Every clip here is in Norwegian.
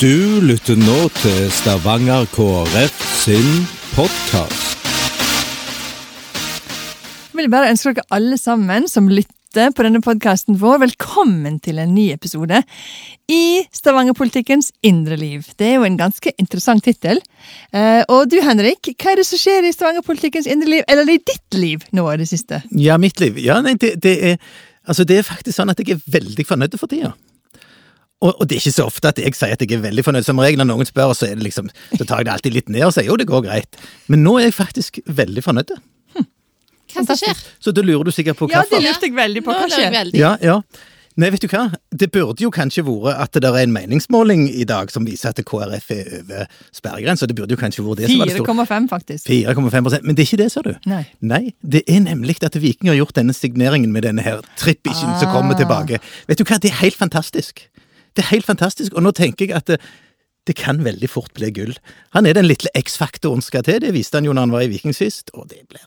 Du lytter nå til Stavanger KrF sin podkast. Jeg vil bare ønske dere alle sammen som lytter på denne podkasten vår, velkommen til en ny episode i Stavanger-politikkens indre liv. Det er jo en ganske interessant tittel. Eh, og du Henrik, hva er det som skjer i Stavanger-politikkens indre liv, eller i ditt liv nå i det siste? Ja, mitt liv. Ja, nei, det, det er Altså, det er faktisk sånn at jeg er veldig fornøyd for tida. Og, og, det er ikke så ofte at jeg sier at jeg er veldig fornøyd. Som regel når noen spør, så, er det liksom, så tar jeg det alltid litt ned og sier jo, det går greit. Men nå er jeg faktisk veldig fornøyd. Hm. Hva som skjer? Så da lurer du sikkert på Ja, det lurte jeg veldig på. Hva skjer? Ja, ja. Nei, vet du hva? Det burde jo kanskje vært at det er en meningsmåling i dag som viser at KrF er over sperregrensa. Det burde jo kanskje vært det som var det store. 4,5, faktisk. 4,5% Men det er ikke det, ser du. Nei. Nei, det er nemlig at Viking har gjort denne signeringen med denne her trippischen som kommer Ah. tilbake. Vet du hva, det er helt fantastisk. Det er helt fantastisk, og nå tenker jeg at det, det kan veldig fort bli gull. Han er den lille X-faktoren skal til, det viste han jo når han var i Viking sist, og det blir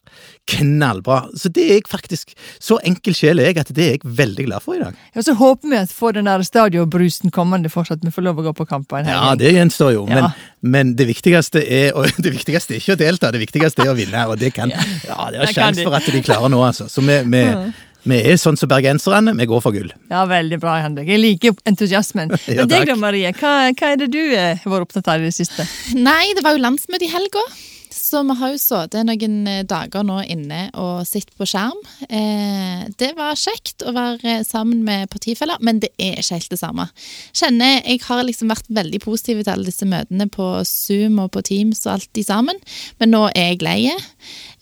knallbra. Så det er jeg faktisk, så enkel sjel er jeg at det er jeg veldig glad for i dag. Ja, så håper vi at får den der stadionbrusen kommende fortsatt, vi får lov å gå på kamper. Ja, det gjenstår jo, men, Ja. men det viktigste er og det viktigste er ikke å delta, det viktigste er å vinne, og det kan Ja, det er sjanse for at de klarer nå, altså. Så vi, vi, vi er sånn som bergenserne, vi går for gull. Ja, veldig bra, Henrik. Jeg liker entusiasmen. Ja, Men deg da, Marie, hva, hva er det du eh, har vært opptatt av i det siste? Nei, det var jo landsmøte i helga. Så vi har jo sittet noen eh, dager nå inne og sett på skjerm. Eh, det var kjekt å være eh, sammen med partifeller, men det er ikke helt det samme. Kjenner Jeg har liksom vært veldig positiv til alle disse møtene på Zoom og på Teams og alt de sammen, men nå er jeg lei.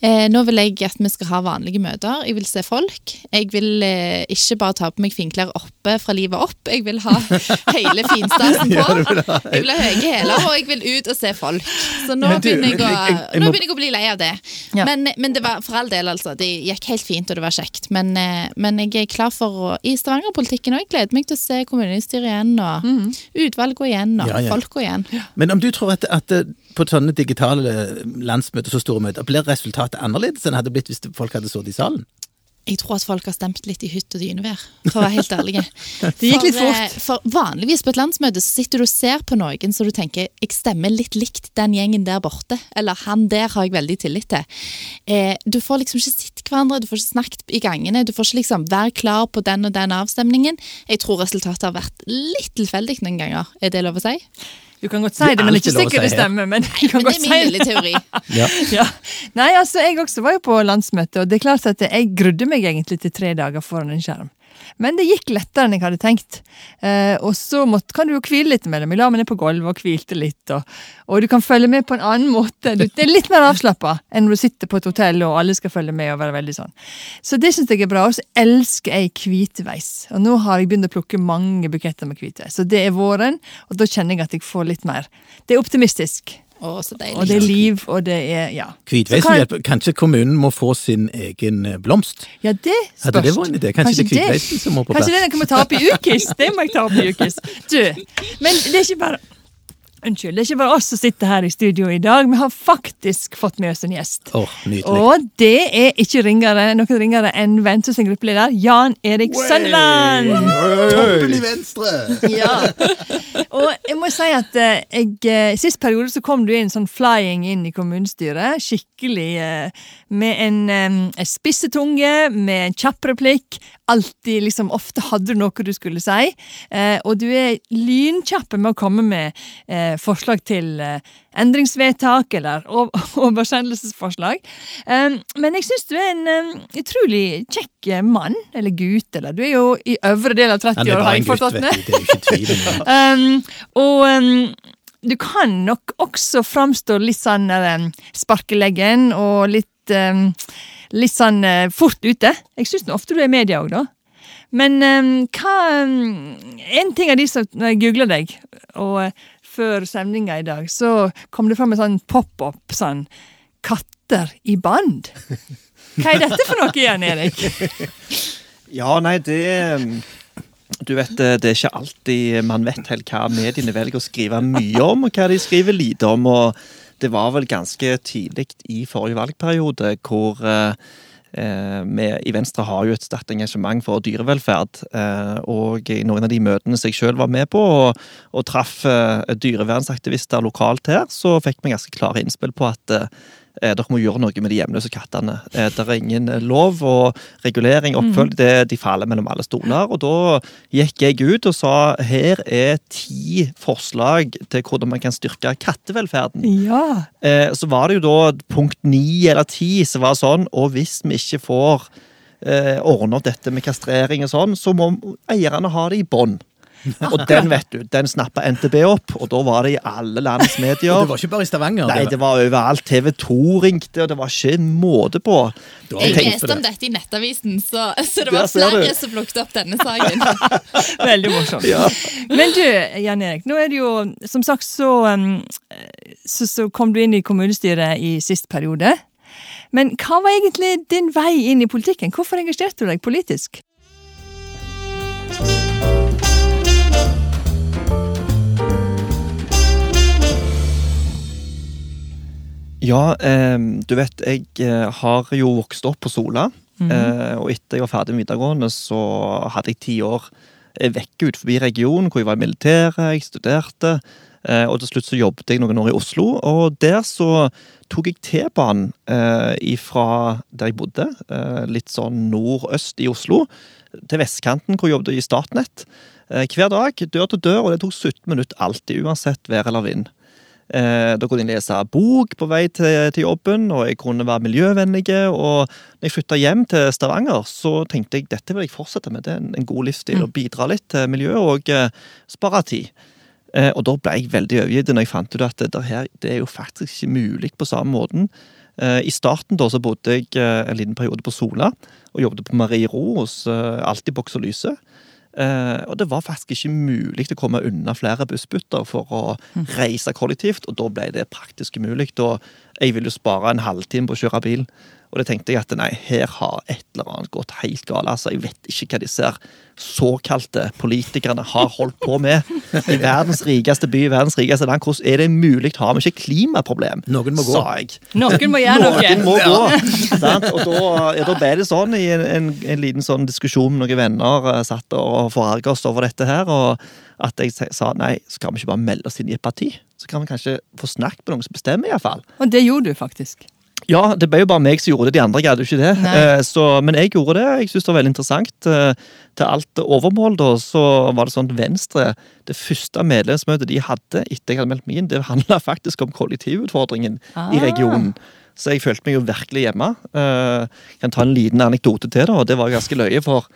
Eh, nå vil jeg at vi skal ha vanlige møter. Jeg vil se folk. Jeg vil eh, ikke bare ta på meg finklær oppe fra livet opp. Jeg vil ha hele finstasen på. Jeg vil ha høye hæler, og jeg vil ut og se folk. Så nå, du, begynner, jeg å, jeg- jeg- jeg nå begynner jeg å bli lei av det. Ja. Men, men det var for all del, altså. Det gikk helt fint, og det var kjekt. Men, eh, men jeg er klar for å I Stavanger-politikken, òg. jeg gleder meg til å se kommunestyret igjen, og utvalg gå igjen, og Ja, ja. folk igjen. Men om du tror at, at eh, på sånne digitale landsmøter, så store møter, blir resultatet annerledes enn det hadde blitt hvis folk hadde sittet i salen? Jeg tror at folk har stemt litt i hytt og dynevær, for å være helt ærlig. Det gikk litt fort. eh, For vanligvis på et landsmøte så sitter du og ser på noen så du tenker jeg stemmer litt likt den gjengen der borte. Eller han der har jeg veldig tillit til. Eh, du får liksom ikke sett hverandre, du får ikke snakket i gangene. Du får ikke liksom være klar på den og den avstemningen. Jeg tror resultatet har vært litt tilfeldig noen ganger. Er det lov å si? Du kan godt si Det det, men ikke er ikke sikkert det si det stemmer. Men, kan Men det er min lille teori. Ja. Ja. Nei, altså, jeg også var jo på landsmøte, og det er klart at jeg grudde meg egentlig til tre dager foran en skjerm. Men det gikk lettere enn jeg hadde tenkt. Eh, og så måtte, kan du jo hvile litt mellom. Jeg la meg ned på gulvet og hvilte litt. Og, og du kan følge med på en annen måte. Du, det er litt mer avslappa enn når du sitter på et hotell og alle skal følge med. og være veldig sånn. Så det syns jeg er bra. Og så elsker jeg hvitveis. Og nå har jeg begynt å plukke mange buketter med hvitveis. Så det er våren, og da kjenner jeg at jeg får litt mer. Det er optimistisk. Å, så deilig. Og det er liv, og det er ja. Hvitveisen hjelper. Kanskje kommunen må få sin egen eh, blomst? Ja, det spørs. Hadde det vært en idé? Kanskje, det er hvitveisen som må på plass? Kanskje det kan vi ta opp i ukis? Det må jeg ta opp i ukis. Du, men det er ikke bare Unnskyld, det er ikke bare oss som sitter her i studio i dag. Vi har faktisk fått med oss en gjest. Åh, nydelig. Og det er ikke ringere, noen ringere enn Venstre sin gruppeleder, Jan Erik Sønneland. Toppen i venstre! Ja. Og jeg må si at eh, jeg, eh, sist periode så kom du inn sånn flying inn i kommunestyret. Skikkelig eh, med en, en spissetunge, med en kjapp replikk. Alltid liksom Ofte hadde du noe du skulle si. Eh, og du er lynkjapp med å komme med eh, forslag til eh, endringsvedtak eller ov- oversendelsesforslag. Eh, men jeg syns du er en eh, utrolig kjekk eh, mann, eller gutt, eller du er jo i øvre del av 30 er år, har jeg forstått. Det. Um, og um, du kan nok også framstå litt sånn um, sparkeleggen og litt um, litt sånn uh, fort ute. Jeg syns ofte du er i media òg, da. Men um, hva um, En ting av de som Når jeg googler deg, og før sendinga i dag, så kom det fram en sånn pop-up sånn Katter i band. Hva er dette for noe igjen, Erik? Ja, nei, det Du vet, eh, det er ikke alltid man vet helt hva mediene velger å skrive mye om, og hva de skriver lite om. og Det var vel ganske tidlig i forrige valgperiode hvor eh, i Venstre har jo et sterkt engasjement for dyrevelferd. Eh, og i noen av de møtene som jeg sjøl var med på, og, og traff eh, dyrevernsaktivister lokalt her, så fikk vi ganske klare innspill på at eh, eh, dere må gjøre noe med de hjemløse kattene. Eh, det er ingen eh, lov og regulering, oppfølg. Det, de faller mellom alle stoler. Og da gikk jeg ut og sa her er ti forslag til hvordan man kan styrke kattevelferden. Ja. Eh, så var det jo da punkt ni eller ti som var sånn, og hvis vi ikke får eh, ordne opp dette med kastrering og sånn, så må eierne ha det i bånd. Og den vet du, den snappa NTB opp, og da var det i alle landets Og medier. det var ikke bare i Stavanger. Nei, det var overalt. TV 2 ringte, og det var ikke en måte på. Jeg leste om dette i Nettavisen, så, så det var flere som plukket opp denne saken. Veldig morsomt. Men du, Jan Erik, nå er det jo Som sagt så, um, så, så kom du inn i kommunestyret i sist periode. Men hva var egentlig din vei inn i politikken? Hvorfor engasjerte du deg politisk? Ja, eh, du vet, jeg eh, har jo vokst opp på Sola. eh, og etter jeg var ferdig med videregående, så hadde jeg ti år eh, vekk ut forbi regionen, hvor jeg var i militæret, jeg studerte. Eh, og til slutt så jobbet jeg noen år i Oslo, og der så tok jeg T-banen eh, fra der jeg bodde, eh, litt sånn nordøst i Oslo, til vestkanten, hvor jeg jobbet i Statnett. Eh, hver dag, dør til dør, og det tok 17 minutter alltid, uansett vær eller vind. Eh, da kunne jeg lese bok på vei til, til jobben, og jeg kunne være miljøvennlig. Og når jeg flytta hjem til Stavanger, så tenkte jeg dette vil jeg fortsette med. Det er en, god livsstil. Å bidra litt til miljøet og eh, spare tid. Eh, og da ble jeg veldig overgitt når jeg fant ut at det, her, det er jo faktisk ikke mulig på samme måten. Eh, I starten da så bodde jeg eh, en liten periode på Sola, og jobbet på Marie Ro hos eh, Boks og Lyse. Eh, og det var faktisk ikke mulig å komme unna flere bussbytter for å reise kollektivt, og da ble det praktisk umulig. Jeg ville jo spare en halvtime på å kjøre bil. Og det tenkte jeg at nei, her har et eller annet gått helt galt. Altså, jeg vet ikke hva disse her såkalte politikerne har holdt på med. I verdens rikeste by, verdens rikeste land. Hvordan er det mulig? Har vi ikke klimaproblem? Noen må gå. Sa jeg. Noen må gjøre noe. Noen noe. må gå. Sant? Og da, ja, da ble det sånn i en, en, en liten sånn diskusjon med noen venner Uh, satt og forarga oss over dette her, og at jeg sa nei, skal vi ikke bare melde oss inn i et parti? Så kan vi kanskje få snakket med noen som bestemmer, iallfall. Og det gjorde du faktisk. Ja, det ble jo bare meg som gjorde det, de andre gadd jo ikke det. Eh, så, men jeg gjorde det. Jeg syntes det var veldig interessant. Eh, til alt overmål, da, så var det sånn at Venstre, det første medlemsmøtet de hadde etter jeg hadde meldt meg inn, det handla faktisk om kollektivutfordringen Ah. i regionen. Så jeg følte meg jo virkelig hjemme. Eh, Jeg kan ta en liten anekdote til, da, og det var ganske løye. for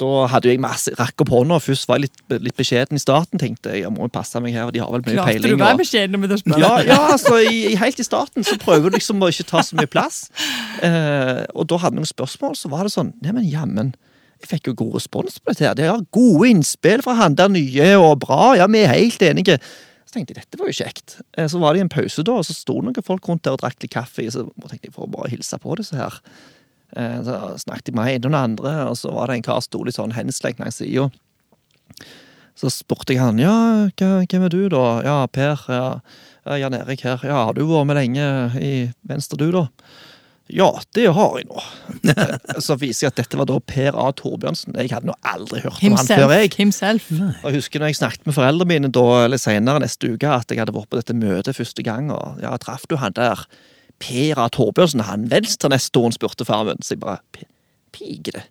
da hadde jeg masse rakk opp hånda, først var jeg litt, litt beskjeden i starten. tenkte Jeg jeg må passe meg her, de har vel mye Klarte peiling. du å være beskjeden med å spørre? ja, ja altså, i, helt i starten så prøver du liksom å ikke ta så mye plass. Eh, og da hadde vi noen spørsmål, så var det sånn Neimen, jammen, jeg fikk jo god respons på dette. her. De har gode innspill fra han der nye, og bra. Ja, vi er helt enige. Så tenkte jeg dette var jo kjekt. Eh, så var det en pause, da, og så sto noen folk rundt der og drakk litt kaffe. Så tenkte jeg får bare hilse på disse her. Eh, så snakket jeg med en og den andre, og så var det en kar som sto litt sånn henslengt langs sida. Så spurte jeg han ja, hvem er du da? Ja, Per. Ja, ja, Jan Erik her. Ja, har du vært med lenge i Venstre, du, da? Ja, det har jeg nå. Så viser jeg at dette var da Per A. Torbjørnsen. Jeg hadde nå aldri hørt om han før. Jeg. Himself. Og jeg husker når jeg snakket med foreldrene mine da, eller senere neste uke, at jeg hadde vært på dette møtet første gang, og ja, traff du han der? Per A. Torbjørnsen, han venstre neste år, spurte farmen. Så jeg bare "P- Pige, det.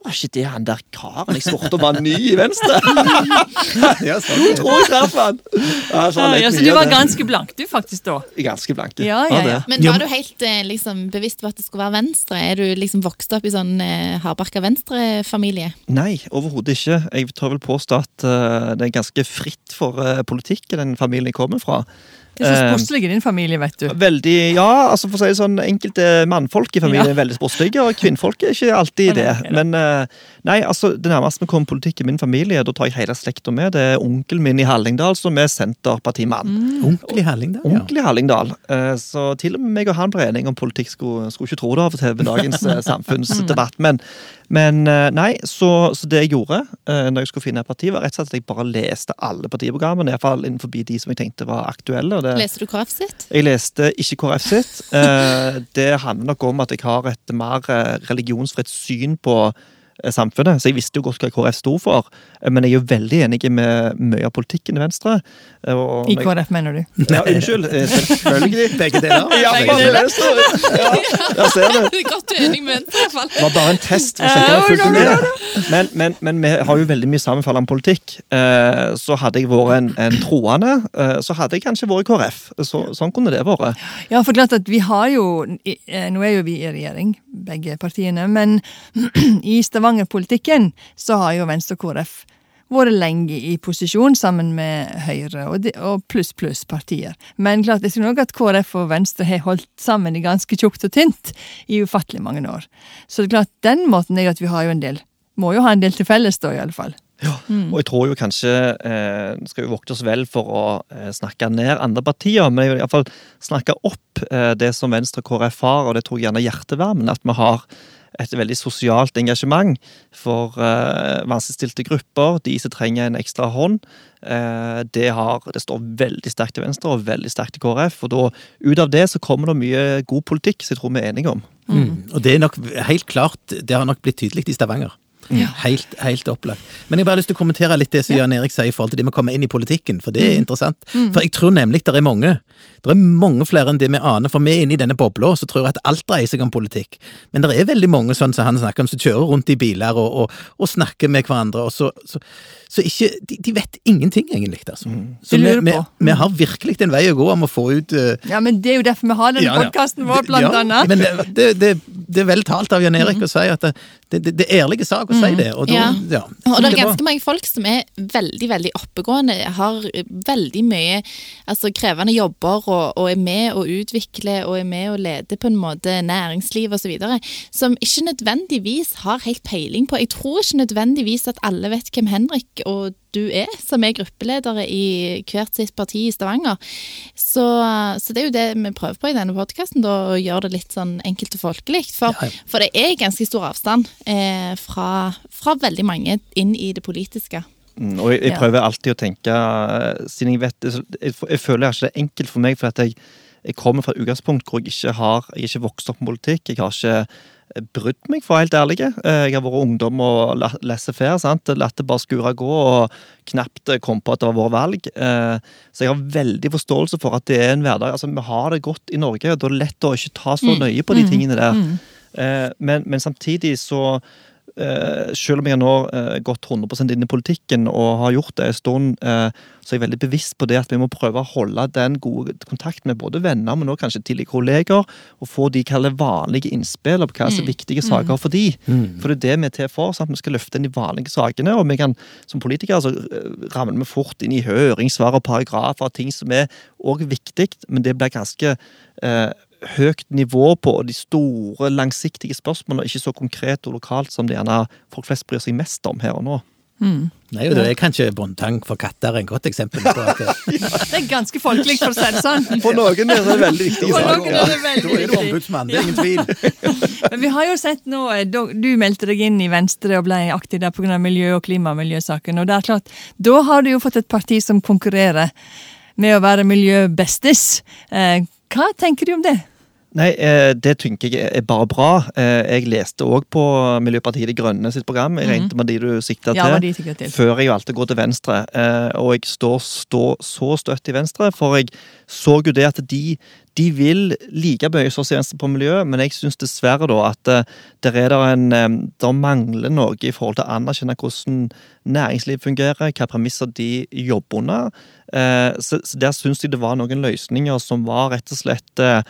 Var ikke det han der karen jeg spurte om var ny i Venstre? Ja, Du tror jeg traff han! Ja, så han ja, så du var ganske blank, du, faktisk, da. Ganske blank, du. Ja, ja, ja. Men var du helt eh, liksom, bevisst på at det skulle være Venstre? Er du liksom vokst opp i sånn eh, hardbarka Venstre-familie? Nei, overhodet ikke. Jeg tør vel påstå at uh, det er ganske fritt for uh, politikk i den familien jeg kommer fra. Det er så Eh, i din familie, vet du. Veldig, ja, altså for å si det sånn, Enkelte mannfolk i familien Ja. er veldig sportslige, og kvinnfolk er ikke alltid det. Nei, nei, nei. Men eh, nei, altså, det nærmeste vi kommer politikk i min familie, da tar jeg hele slekta med. Det er onkelen min i Hallingdal som er Senterpartimann. Mm. Onkel i Hallingdal. Onkel i Hallingdal. Eh, Så til og med meg og han ble enige om politikk. Skulle, skulle ikke tro det av og til ved dagens samfunnsdebatt. Men, men nei, så, så det jeg gjorde når jeg skulle finne et parti, var rett og slett at jeg bare leste alle partiprogrammene. Iallfall innenfor de som jeg tenkte var aktuelle. og det det Leser du KrF sitt? Jeg leste ikke KrF sitt. Eh, det handler nok om at jeg har et mer eh, religionsfritt syn på eh, samfunnet. Så jeg visste jo godt hva KrF sto for, eh, men jeg er jo veldig enig med mye av politikken i Venstre. Eh, og- I KrF, mener du? Ja, unnskyld. eh, Selvfølgelig. Begge deler. Ja, Begge deler. Venstre. Ja, jeg ser det. Godt du er enig med Venstre, i hvert fall. Det var bare en test. for å sjekke om fulgte med. Men, men, men vi har jo veldig mye sammenfallende politikk. Eh, Så hadde jeg vært en, en troende, eh, så hadde jeg kanskje vært i KrF. Så, sånn kunne det vært. Ja, for klart at vi har jo eh, Nå er jo vi i regjering, begge partiene, men i Stavanger-politikken så har jo Venstre og KrF vært lenge i posisjon sammen med Høyre og, og pluss pluss partier. Men klart, jeg tror nok at KrF og Venstre har holdt sammen i ganske tjukt og tynt i ufattelig mange år. Så det er klart, den måten er at vi har jo en del Må jo ha en del til felles, da, i alle fall. Og jeg tror jo kanskje eh, skal vi vokte oss vel for å eh, snakke ned andre partier, men jeg vil iallfall snakke opp eh, det som Venstre og KrF har, og det tror jeg gjerne er hjertevarmen. At vi har et veldig sosialt engasjement for eh, vanskeligstilte grupper, de som trenger en ekstra hånd. Eh, det, har, det står veldig sterkt til Venstre og veldig sterkt til KrF. og da, Ut av det så kommer det mye god politikk som jeg tror vi er enige om. Mm. Og det er nok helt klart, det har nok blitt tydelig i Stavanger. Helt, helt opplagt. Men jeg har bare lyst til å kommentere litt det som Jan Erik sier i forhold til det med å komme inn i politikken, for det er interessant. For jeg tror nemlig det er mange. Det er mange flere enn det vi aner, for vi er inne i denne bobla, så tror jeg at alt dreier seg om politikk. Men det er veldig mange sånn som han snakker om, som kjører rundt i biler og, og, og snakker med hverandre, og så, så, så ikke de, de vet ingenting, egentlig. Altså. Så vi, vi, vi har virkelig en vei å gå om å få ut uh... Ja, men det er jo derfor vi har denne Ja, ja. podkasten vår, blant ja, annet. Men det, det, det, det er vel talt av Jan Erik å si at det, det, det, det er ærlige sak å si det. Og, da, Ja. ja. Og det er ganske mange folk som er veldig veldig oppegående, har veldig mye altså, krevende jobber og, og er med å utvikle og er med å lede på en måte næringsliv osv. Som ikke nødvendigvis har helt peiling på Jeg tror ikke nødvendigvis at alle vet hvem Henrik og du er, som er gruppeledere i hvert sitt parti i Stavanger. Så, så det er jo det vi prøver på i denne podkasten, å gjøre det litt sånn enkelt og folkelig. For, Ja, ja. for det er ganske stor avstand eh, fra, fra veldig mange inn i det politiske. Mm, Og jeg, jeg prøver alltid å tenke eh, Siden jeg vet jeg, jeg føler ikke det er enkelt for meg, for at jeg, jeg kommer fra et utgangspunkt hvor jeg ikke har Jeg er ikke vokst opp med politikk. Jeg har ikke eh, brydd meg, for å være helt ærlig. Eh, Jeg har vært ungdom og la- laissez-faire. sant? Latt det bare skure gå, og knapt kom på at det var vår valg. Så jeg har veldig forståelse for at det er en hverdag. Altså, Vi har det godt i Norge, og da er det lett å ikke ta så nøye på de tingene der. Men, men samtidig så selv om jeg nå har gått 100% inn i politikken og har gjort det en stund, eh, så er jeg veldig bevisst på det at vi må prøve å holde den gode kontakten med både venner, men også kanskje tidligere kolleger, og få de kaller vanlige innspill på hva som er viktige saker for de. For det er det vi er til for, sånn at vi skal løfte inn de vanlige sakene, og vi kan som politikere så eh, ramler vi fort inn i høringssvar og paragrafer og ting som er også viktig, men det blir ganske eh, høyt nivå på de store, langsiktige spørsmålene, ikke så konkret og lokalt som det gjerne folk flest bryr seg mest om her og nå. Nei, og det er kanskje båndtang for katter en godt eksempel på at det, Det er ganske folkelig, for å si det sånn. For noen er det veldig viktig. For noen er det Da er du ombudsmann, det er ingen tvil. Men vi har jo sett nå, eh, Du meldte deg inn i Venstre og ble aktiv der pga. miljø- og klimamiljøsaken. og det er klart, Da har du jo fått et parti som konkurrerer med å være miljøbestis. Eh, hva tenker du om det? Nei, eh, det tenker jeg er bare bra. Eh, jeg leste òg på Miljøpartiet De Grønne sitt program. Jeg regnet med de du sikta Ja, til. til. Før jeg valgte å gå til Venstre. Eh, og jeg står, står så støtt i Venstre, for jeg så jo det at de, de vil like mye Venstre på miljø, men jeg syns dessverre da at eh, der er det en eh, Der mangler noe i forhold til å anerkjenne hvordan næringsliv fungerer, hvilke premisser de jobber under. Eh, så, der syns jeg det var noen løsninger som var rett og slett eh,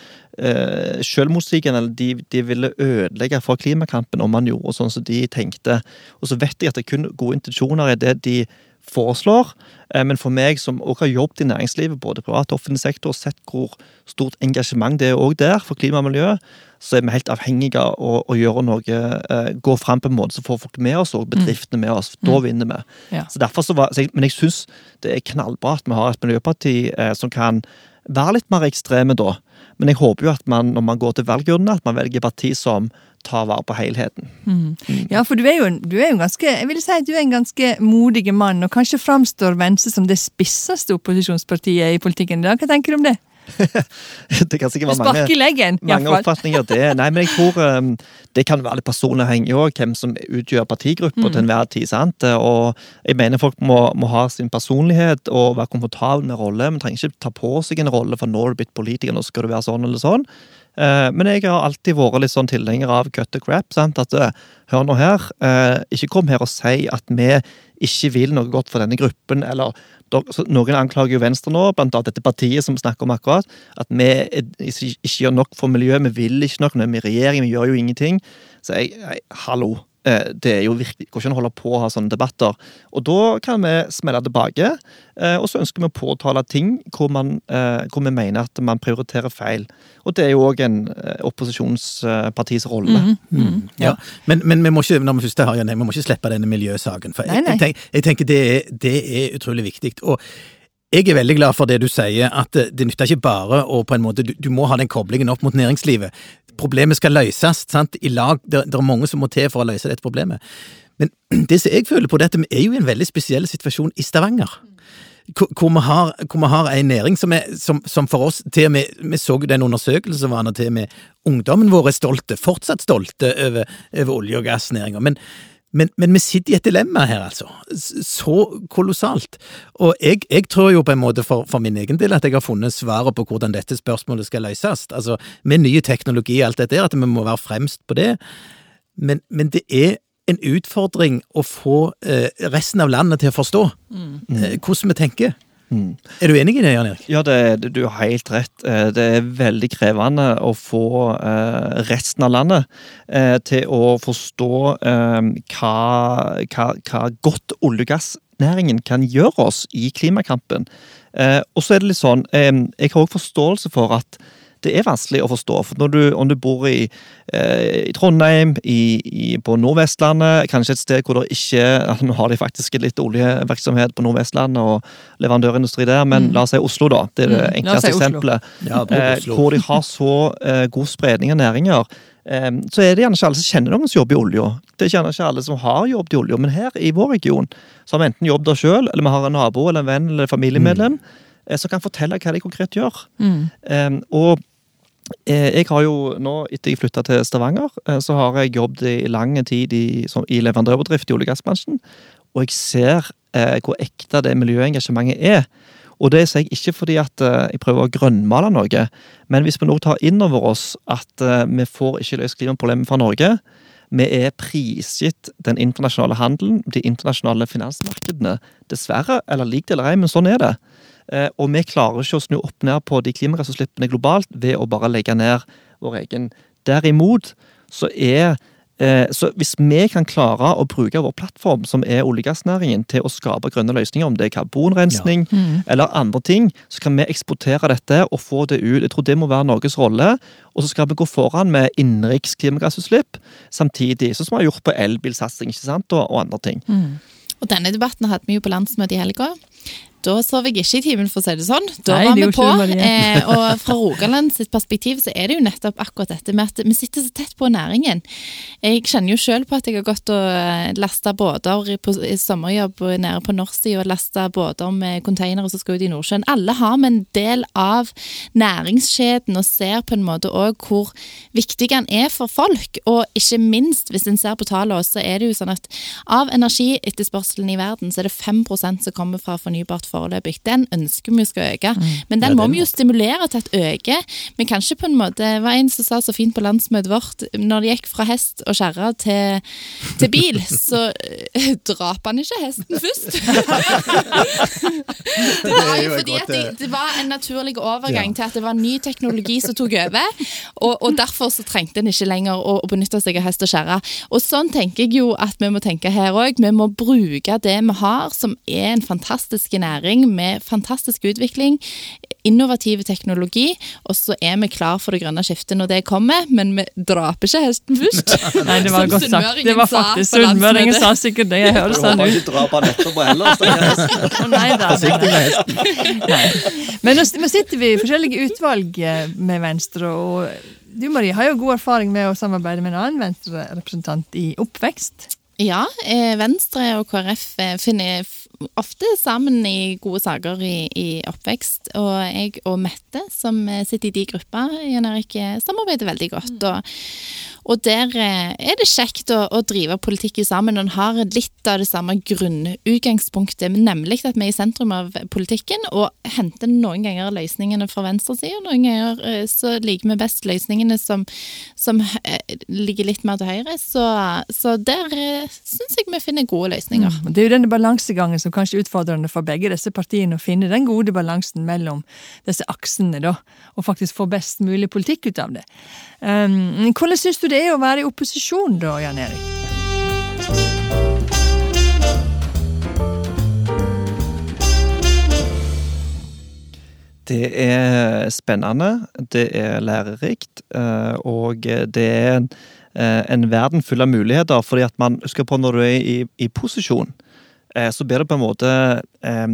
selvmotsigende. Eller de, de ville ødelegge for klimakampen om man gjorde sånn som de tenkte. Og så vet jeg at det er kun gode intensjoner i det de foreslår. Eh, Men for meg som også har jobbet i næringslivet, både privat og offentlig sektor, og sett hvor stort engasjement det er også der for klima og miljø, så er vi helt avhengige av å, å gjøre noe, eh, gå fram på en måte som får folk med oss, og bedriftene med oss. Da vinner vi. Ja. Så derfor så var, men jeg syns det er knallbra at vi har et miljøparti eh, som kan være litt mer ekstreme da. Men jeg håper jo at man, når man går til valgurnene, at man velger parti som ta vare på helheten. Ja, for du er jo, en- du er jo ganske, jeg vil si at du er en ganske modig mann, og kanskje framstår Venstre som det spisseste opposisjonspartiet i politikken i dag. Hva tenker du om det? Det kan sikkert være mange leggen, mange oppfatninger. Det, nei, men jeg tror um, det kan være litt personavhengig òg, hvem som utgjør partigruppa Mm. til enhver tid. sant? Og jeg mener folk må, må ha sin personlighet og være komfortabel med rolle. Man trenger ikke ta på seg en rolle, for nå er du blitt politiker, nå skal du være sånn eller sånn. Eh, Men jeg har alltid vært litt sånn tilhenger av cut the crap. sant? At eh, hør nå her, eh, ikke kom her og si at vi ikke vil noe godt for denne gruppen, eller Noen anklager jo Venstre nå, blant annet dette partiet som vi snakker om akkurat, at vi ikke gjør nok for miljøet, vi vil ikke nok, vi er i regjering, vi gjør jo ingenting. Så jeg, jeg hallo. Eh, Det er jo virkelig, går ikke an å holde på å ha sånne debatter. Og da kan vi smelle tilbake, eh, og så ønsker vi å påtale ting hvor, man, eh, hvor vi mener at man prioriterer feil. Og det er jo òg en opposisjonspartis rolle. Mhm. Ja, men, men vi må ikke når vi først har vi må ikke slippe denne miljøsaken. For jeg, nei. jeg, tenker, jeg tenker det er, det er utrolig viktig. Og jeg er veldig glad for det du sier, at det, det nytter ikke bare å på en måte, du, du må ha den koblingen opp mot næringslivet. Problemet skal løses sant? i lag. Det, det er mange som må til for å løse dette problemet. Men det som jeg føler på dette, vi er jo i en veldig spesiell situasjon i Stavanger. Hvor vi har, hvor vi har en næring som, er, som, som for oss til og med, Vi så jo den undersøkelsen som var til og med ungdommen vår er stolte, fortsatt stolte over, over olje- og gassnæringa. Men, men, men vi sitter i et dilemma her, altså. Så kolossalt. Og jeg, jeg tror jo på en måte for, for min egen del at jeg har funnet svaret på hvordan dette spørsmålet skal løses. Altså, med ny teknologi og alt dette der, at vi må være fremst på det. Men, men det er en utfordring å få eh, resten av landet til å forstå eh, hvordan vi tenker. Mm. Er du enig i det, Jan Erik? Ja, det, du har helt rett. Eh, Det er veldig krevende å få eh, resten av landet eh, til å forstå hva, hva, hva godt olje- og gassnæringen kan gjøre oss i klimakampen. Og så er det litt sånn, jeg har også forståelse for at det er vanskelig å forstå. for når du, Om du bor i, eh, i Trondheim, i, i, på Nordvestlandet, kanskje et sted hvor det ikke altså Nå har de faktisk litt oljevirksomhet på Nordvestlandet og leverandørindustri der, men la oss si Oslo, da. Det er det Mm, enkleste si eksempelet. Ja, Eh, hvor de har så eh, god spredning av næringer. Eh, så er det gjerne ikke alle som kjenner noen som jobber i olja. Det er gjerne ikke alle som har jobbet i olja, men her i vår region så har vi enten jobbet der sjøl, eller vi har en nabo eller en venn eller familiemedlem Mm som kan fortelle hva de konkret gjør. Mm. Um, og eh, jeg har jo nå, etter jeg flytta til Stavanger, eh, så har jeg jobbet i lang tid i, i leverandørbedrift i olje- og gassbransjen. Og jeg ser eh, hvor ekte det miljøengasjementet er. Og det sier jeg ikke fordi at eh, jeg prøver å grønnmale noe, men hvis vi nå tar inn over oss at eh, vi får ikke løst klimaproblemet fra Norge, vi er prisgitt den internasjonale handelen, de internasjonale finansmarkedene. Dessverre, eller lik eller ei, men sånn er det. Eh, Og vi klarer ikke å snu opp ned på de klimagassutslippene globalt ved å bare legge ned vår egen. Derimot så er eh, så Hvis vi kan klare å bruke vår plattform, som er olje- og gassnæringen, til å skape grønne løsninger, om det er karbonrensning eller andre ting, så kan vi eksportere dette og få det ut. Jeg tror det må være Norges rolle. Og så skal vi gå foran med innenriks klimagassutslipp samtidig, sånn som vi har gjort på elbilsatsing? Og, og andre ting. Og denne debatten hadde vi jo på landsmøtet i helga. Da sov jeg ikke i timen, for å si det sånn. Da Nei, var vi på. Eh, og fra Rogaland sitt perspektiv så er det jo nettopp akkurat dette med at vi sitter så tett på næringen. Jeg kjenner jo sjøl på at jeg har gått og lasta båter i- på sommerjobb nede på Nordsida og lasta båter med konteinere som skal ut i Nordsjøen. Alle har med en del av næringskjeden og ser på en måte òg hvor viktig den er for folk. Og ikke minst, hvis en ser på tallene, så er det jo sånn at av energietterspørselen i verden, så er det 5 som kommer fra fornybart foreløpig. Den ønsker vi skal øke, men den må vi jo stimulere til at øke. Men kanskje på en måte, det var en som sa så fint på landsmøtet vårt, når det gikk fra hest og kjerre til, til bil, så øh, drap han ikke hesten først. Det var jo fordi at det, eh, det var en naturlig overgang til at det var ny teknologi som tok over, og, og derfor så trengte en ikke lenger å, å benytte seg av hest og kjerre. Og sånn tenker jeg jo at vi må tenke her òg. Vi må bruke det vi har, som er en fantastisk næring med fantastisk utvikling, innovativ teknologi, og så er vi klar for det grønne skiftet når det kommer, men vi draper ikke hesten først. Nei, det var godt sagt. Det var faktisk Sunnmøringen sa sikkert det. Jeg hører sånn ut. ikke dra på han etterpå heller. Men nå, sitter vi i forskjellige utvalg eh, med Venstre, og Du Marie, har jo god erfaring med å samarbeide med en annen Venstre-representant i oppvekst. Ja, eh, Venstre og KrF eh, finner ofte sammen i gode saker i, i oppvekst. Og jeg og Mette, som sitter i de gruppa, Jan Erik, eh, samarbeider veldig godt. Og, og der eh, er det kjekt å, å drive politikk sammen. En har litt av det samme grunnutgangspunktet, nemlig at vi er i sentrum av politikken og henter noen ganger løsningene fra venstresida. Noen ganger eh, så liker vi best løsningene som, som eh, ligger litt mer til høyre. Så, så der syns jeg vi finner gode løsninger. Mm. Det er jo denne balansegangen som kanskje er utfordrende for begge disse partiene, å finne den gode balansen mellom disse aksene, da, og faktisk få best mulig politikk ut av det. Um, hvordan syns du det er å være i opposisjon, da, Jan Erik? Det er spennende, det er lærerikt, eh, og det er en, eh, en verden full av muligheter. fordi at man husker på når du er i, i posisjon, eh, så blir det på en måte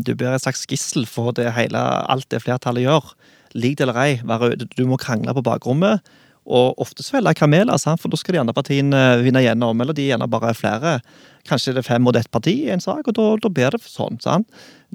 Du blir et slags gissel for det hele, alt det flertallet gjør. Lik det eller ei, du må krangle på bakrommet. Og ofte svelge kameler, sant? for da skal de andre partiene vinne gjennom. Eller de er gjerne bare flere. Kanskje det er fem mot ett parti i en sak, og da, da blir det sånn. sant?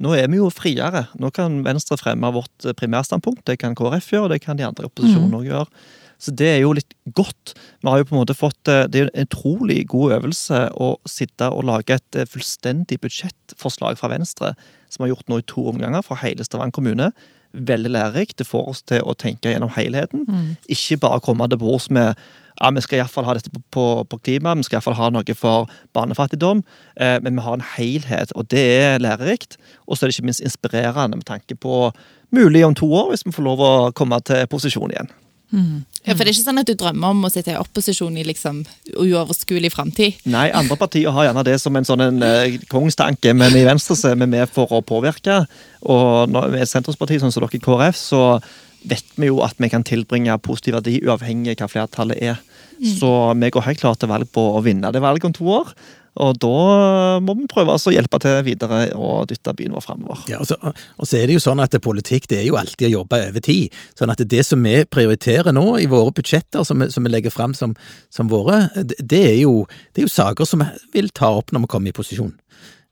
Nå er vi jo friere. Nå kan Venstre fremme vårt primærstandpunkt. Det kan KrF gjøre, og det kan de andre i opposisjonen òg gjøre. Så det er jo litt godt. Vi har jo på en måte fått, eh, Det er en utrolig god øvelse å sitte og lage et eh, fullstendig budsjettforslag fra Venstre, som vi har gjort nå i to omganger for hele Stavanger kommune. Veldig lærerikt. Det får oss til å tenke gjennom helheten. Ikke bare komme til bords med ja, vi skal iallfall ha dette på, på, på klima, vi skal iallfall ha noe for barnefattigdom. Eh, men vi har en helhet, og det er lærerikt. Og så er det ikke minst inspirerende med tanke på mulig om to år, hvis vi får lov å komme til posisjon igjen. Ja, For det er ikke sånn at du drømmer om å sitte i opposisjon i liksom uoverskuelig framtid? Nei, andre partier har gjerne det som en sånn en, eh, kongstanke, men i Venstre så er vi med for å påvirke. Og når vi er et sentrumsparti, sånn som dere i KrF, så vet vi jo at vi kan tilbringe positiv verdi uavhengig av hva flertallet er. Så vi går helt klart til valg på å vinne det valget om to år. Og da må vi prøve å hjelpe til videre og dytte byen vår framover. Ja, og, så, og så er det jo sånn at politikk det er jo alltid å jobbe over tid. Sånn at det som vi prioriterer nå i våre budsjetter, som som vi legger fram som, som våre, det, det, er jo, det er jo saker som vi vil ta opp når vi kommer i posisjon.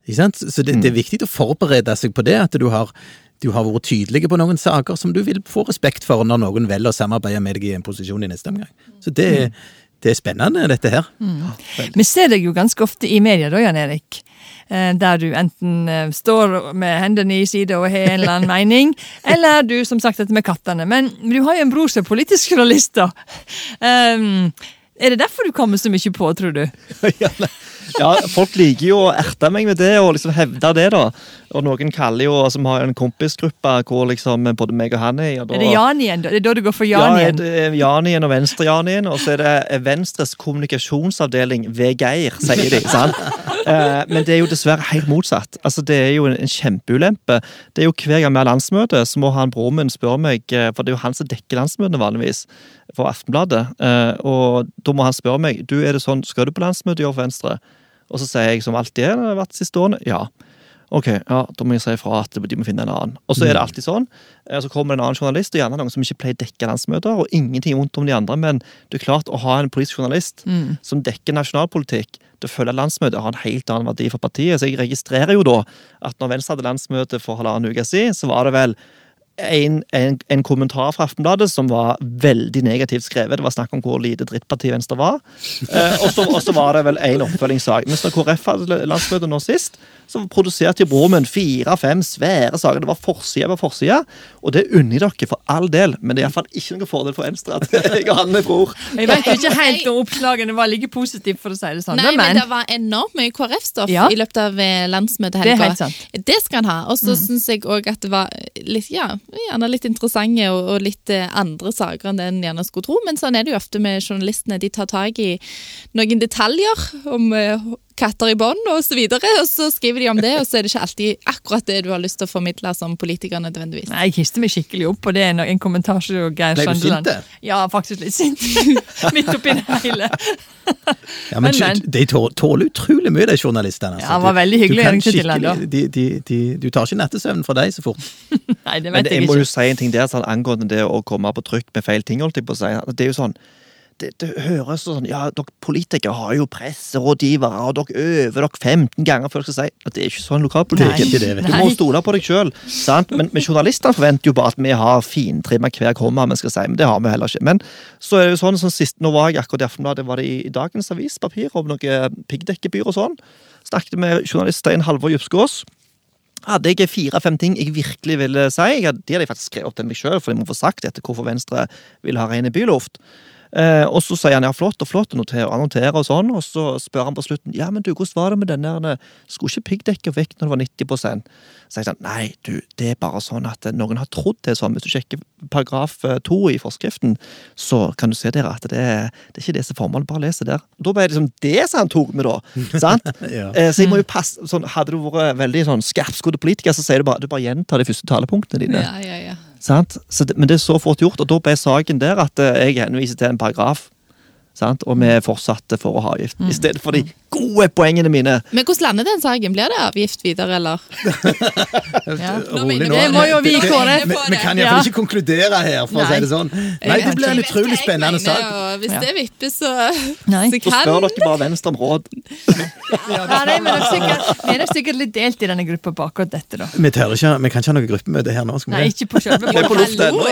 Ikke sant? Så det, det er viktig å forberede seg på det, at du har, du har vært tydelig på noen saker som du vil få respekt for når noen velger å samarbeide med deg i en posisjon i neste omgang. Så det, det er spennende, dette her. Vi ser deg jo ganske ofte i media, da, Jan Erik. Eh, Der du enten eh, står med hendene i side og har en eller annen mening, eller du som sagt dette med kattene. Men du har jo en bror som er politisk journalist, da. Um, er det derfor du kommer så mye på, tror du? ja, nei. Ja, folk liker jo å erte meg med det og liksom hevde det, da. Og noen kaller jo, som har en kompisgruppe hvor liksom både meg og han er i. og da- Er det Jan igjen? Det er da du går for Jan ja, igjen? det er Janien og Venstre-Janien, og så er det Venstres kommunikasjonsavdeling ved Geir, sier de. sant? Eh, men det er jo dessverre helt motsatt. Altså, Det er jo en, en kjempeulempe. Det er jo Hver gang vi har landsmøte, så må han broren min spørre meg, eh, for det er jo han som dekker landsmøtene vanligvis, for Aftenbladet. Eh, og da må han spørre meg du, er det sånn, skal du på landsmøte i år for Venstre. Og så sier jeg som alltid er, det har vært siste årene, ja. Ok, ja, da må jeg si ifra at de må finne en annen. Og så er det alltid sånn. eh, Så kommer det en annen journalist, og gjerne noen som ikke pleier å dekke landsmøter. Og ingenting vondt om de andre, men det er klart å ha en politisk journalist som dekker nasjonalpolitikk til å følge landsmøtet, har en helt annen verdi for partiet. Så jeg registrerer jo da at når Venstre hadde landsmøte for halvannen uke siden, så var det vel en, en, en kommentar fra Aftenbladet som var veldig negativt skrevet. Det var snakk om hvor lite drittparti Venstre var. Eh, og så- var det vel en oppfølgingssak. Mens da KrF hadde landsmøte nå sist, så produserte i broren fire-fem svære saker. Det var forside på forside. Og det unner jeg dere, for all del, men det er iallfall ikke noen fordel for Venstre at jeg og han er bror. Jeg vet ikke helt om oppslagene var like positive, for å si det sånn. Nei, men men det var enormt mye KrF-stoff Ja. i løpet av eh, landsmøtet. Det. Mm. Det skal han ha. Og så syns jeg òg at det var litt, ja, gjerne litt interessante og, og litt eh, andre saker enn det en gjerne skulle tro. Men sånn er det jo ofte med journalistene. De tar tak i noen detaljer om eh, katter i bånd og så videre, og så skriver de om det, og så er det ikke alltid akkurat det du har lyst til å formidle som politiker nødvendigvis. Nei, Jeg hister meg skikkelig opp på det er en kommentar til Geir Ble du sint, det? Ja, faktisk litt sint. Midt oppi det hele. Ja, men, Men, men. De tåler utrolig mye, de journalistene. altså. Ja, han var veldig hyggelig du du, til han, da. de, de, de, Du tar ikke nattesøvnen fra deg så fort. Nei, det Men vet jeg jeg må jo si en ting der sånn, angående det å komme på trykk med feil ting. holdt jeg på å si. Det er jo sånn, det, det høres sånn Ja, dere politikere har jo presserådgivere, og dere øver dere 15 ganger før dere skal si at det er ikke sånn lokalpolitikk. Det er Du må stole på deg sjøl. Men, men journalistene forventer jo bare at vi har fintrimma hver komma vi skal si, men det har vi heller ikke. Men så er det jo sånn som sist, nå var jeg akkurat i Aftenbladet, var det i, i dagens avispapir om noe piggdekkebyr og sånn. Snakket med journalist Stein Halvor Djupskås hadde jeg fire-fem ting jeg virkelig ville si. Jeg hadde, de hadde jeg faktisk skrevet opp til meg sjøl, for jeg må få sagt etter hvorfor Venstre vil ha rene byluft. Eh, og så sier han ja, flott og flott, og noterer, noterer og sånn, og så spør han på slutten ja, men du, hvordan var det med den der eh, Skulle ikke piggdekket vekk når det var 90 Så sier han nei, du, det er bare sånn at eh, noen har trodd det sånn. Hvis du sjekker paragraf eh, to i forskriften, så kan du se der at det er, det er ikke det som er formålet. Bare les det der. Da ble det liksom det som han tok med, da. sant? Ja. Eh, Så jeg må jo passe, sånn, Hadde du vært veldig sånn skarpskodd politiker, så sier du bare, du bare gjentar de første talepunktene dine. Ja, ja, ja. Sant? Så det, men det er så fort gjort, og da ble saken der at eh, jeg henviser til en paragraf. Sant? Og vi fortsatte for å ha avgift, i stedet for de gode poengene mine. Men hvordan lander den saken? Blir det avgift videre, eller? Ja. Rolig nå. Det må jo vi kåre. Det-. Vi, kan Ja. iallfall ikke konkludere her, for å si det sånn. Nei, det blir en utrolig spennende sak. Hvis det vipper, så, Nei. så Så spør dere bare Venstre om råd. Ja, nei, men det er sikkert, vi er det sikkert litt delt i denne gruppa bak akkurat dette, da. Vi, tør ikke, vi kan ikke ha noe gruppemøte her nå. Skal Nei, vi Nei, ikke på selve Vi er på lufta ennå.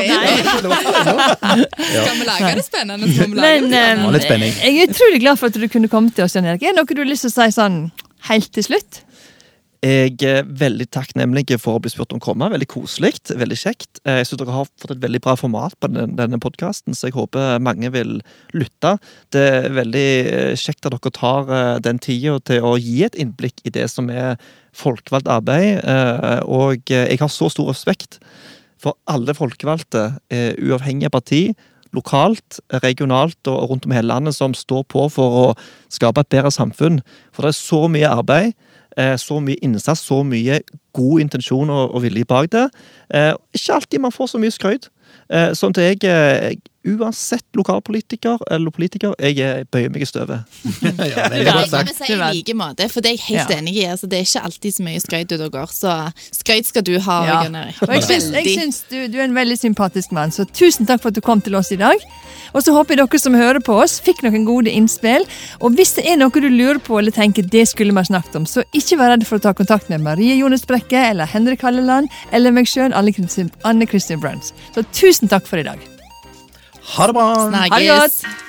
Skal vi lage det spennende? Så må vi lage Men det spennende. Jeg er utrolig glad for at du kunne komme til oss, Jan Erik. Er det noe du har lyst til å si sånn helt til slutt? Jeg er veldig takknemlig for å bli spurt om å komme. Veldig koselig. Veldig kjekt. Eh, Jeg synes dere har fått et veldig bra format på denne, podkasten, så jeg håper mange vil lytte. Det er veldig eh, kjekt at dere tar eh, den tida til å gi et innblikk i det som er folkevalgt arbeid. Og jeg har så stor respekt for alle folkevalgte, uavhengig av parti. Lokalt, regionalt og rundt om hele landet som står på for å skape et bedre samfunn. For det er så mye arbeid eh, så mye innsats, så mye god intensjon og, vilje bak det. Eh, ikke alltid man får så mye skryt. Eh, sånn at jeg, uansett lokalpolitiker eller politiker, jeg bøyer meg i støvet. Ja, det er godt sagt. i like måte, for det er jeg helt Ja. enig i. Altså, det er ikke alltid så mye skryt ute og går, så skryt skal du ha. Ja. Jeg synes, jeg syns du, du er en veldig sympatisk mann, så tusen takk for at du kom til oss i dag. Og så håper jeg dere som hører på oss, fikk noen gode innspill. Og hvis det er noe du lurer på eller tenker det skulle vi ha snakket om, så ikke vær redd for å ta kontakt med Marie Jones Brekke eller Henrik Halleland eller meg sjøl, Anne Kristin Bruns. Så tusen takk for i dag. Ha det bra! Snakkes.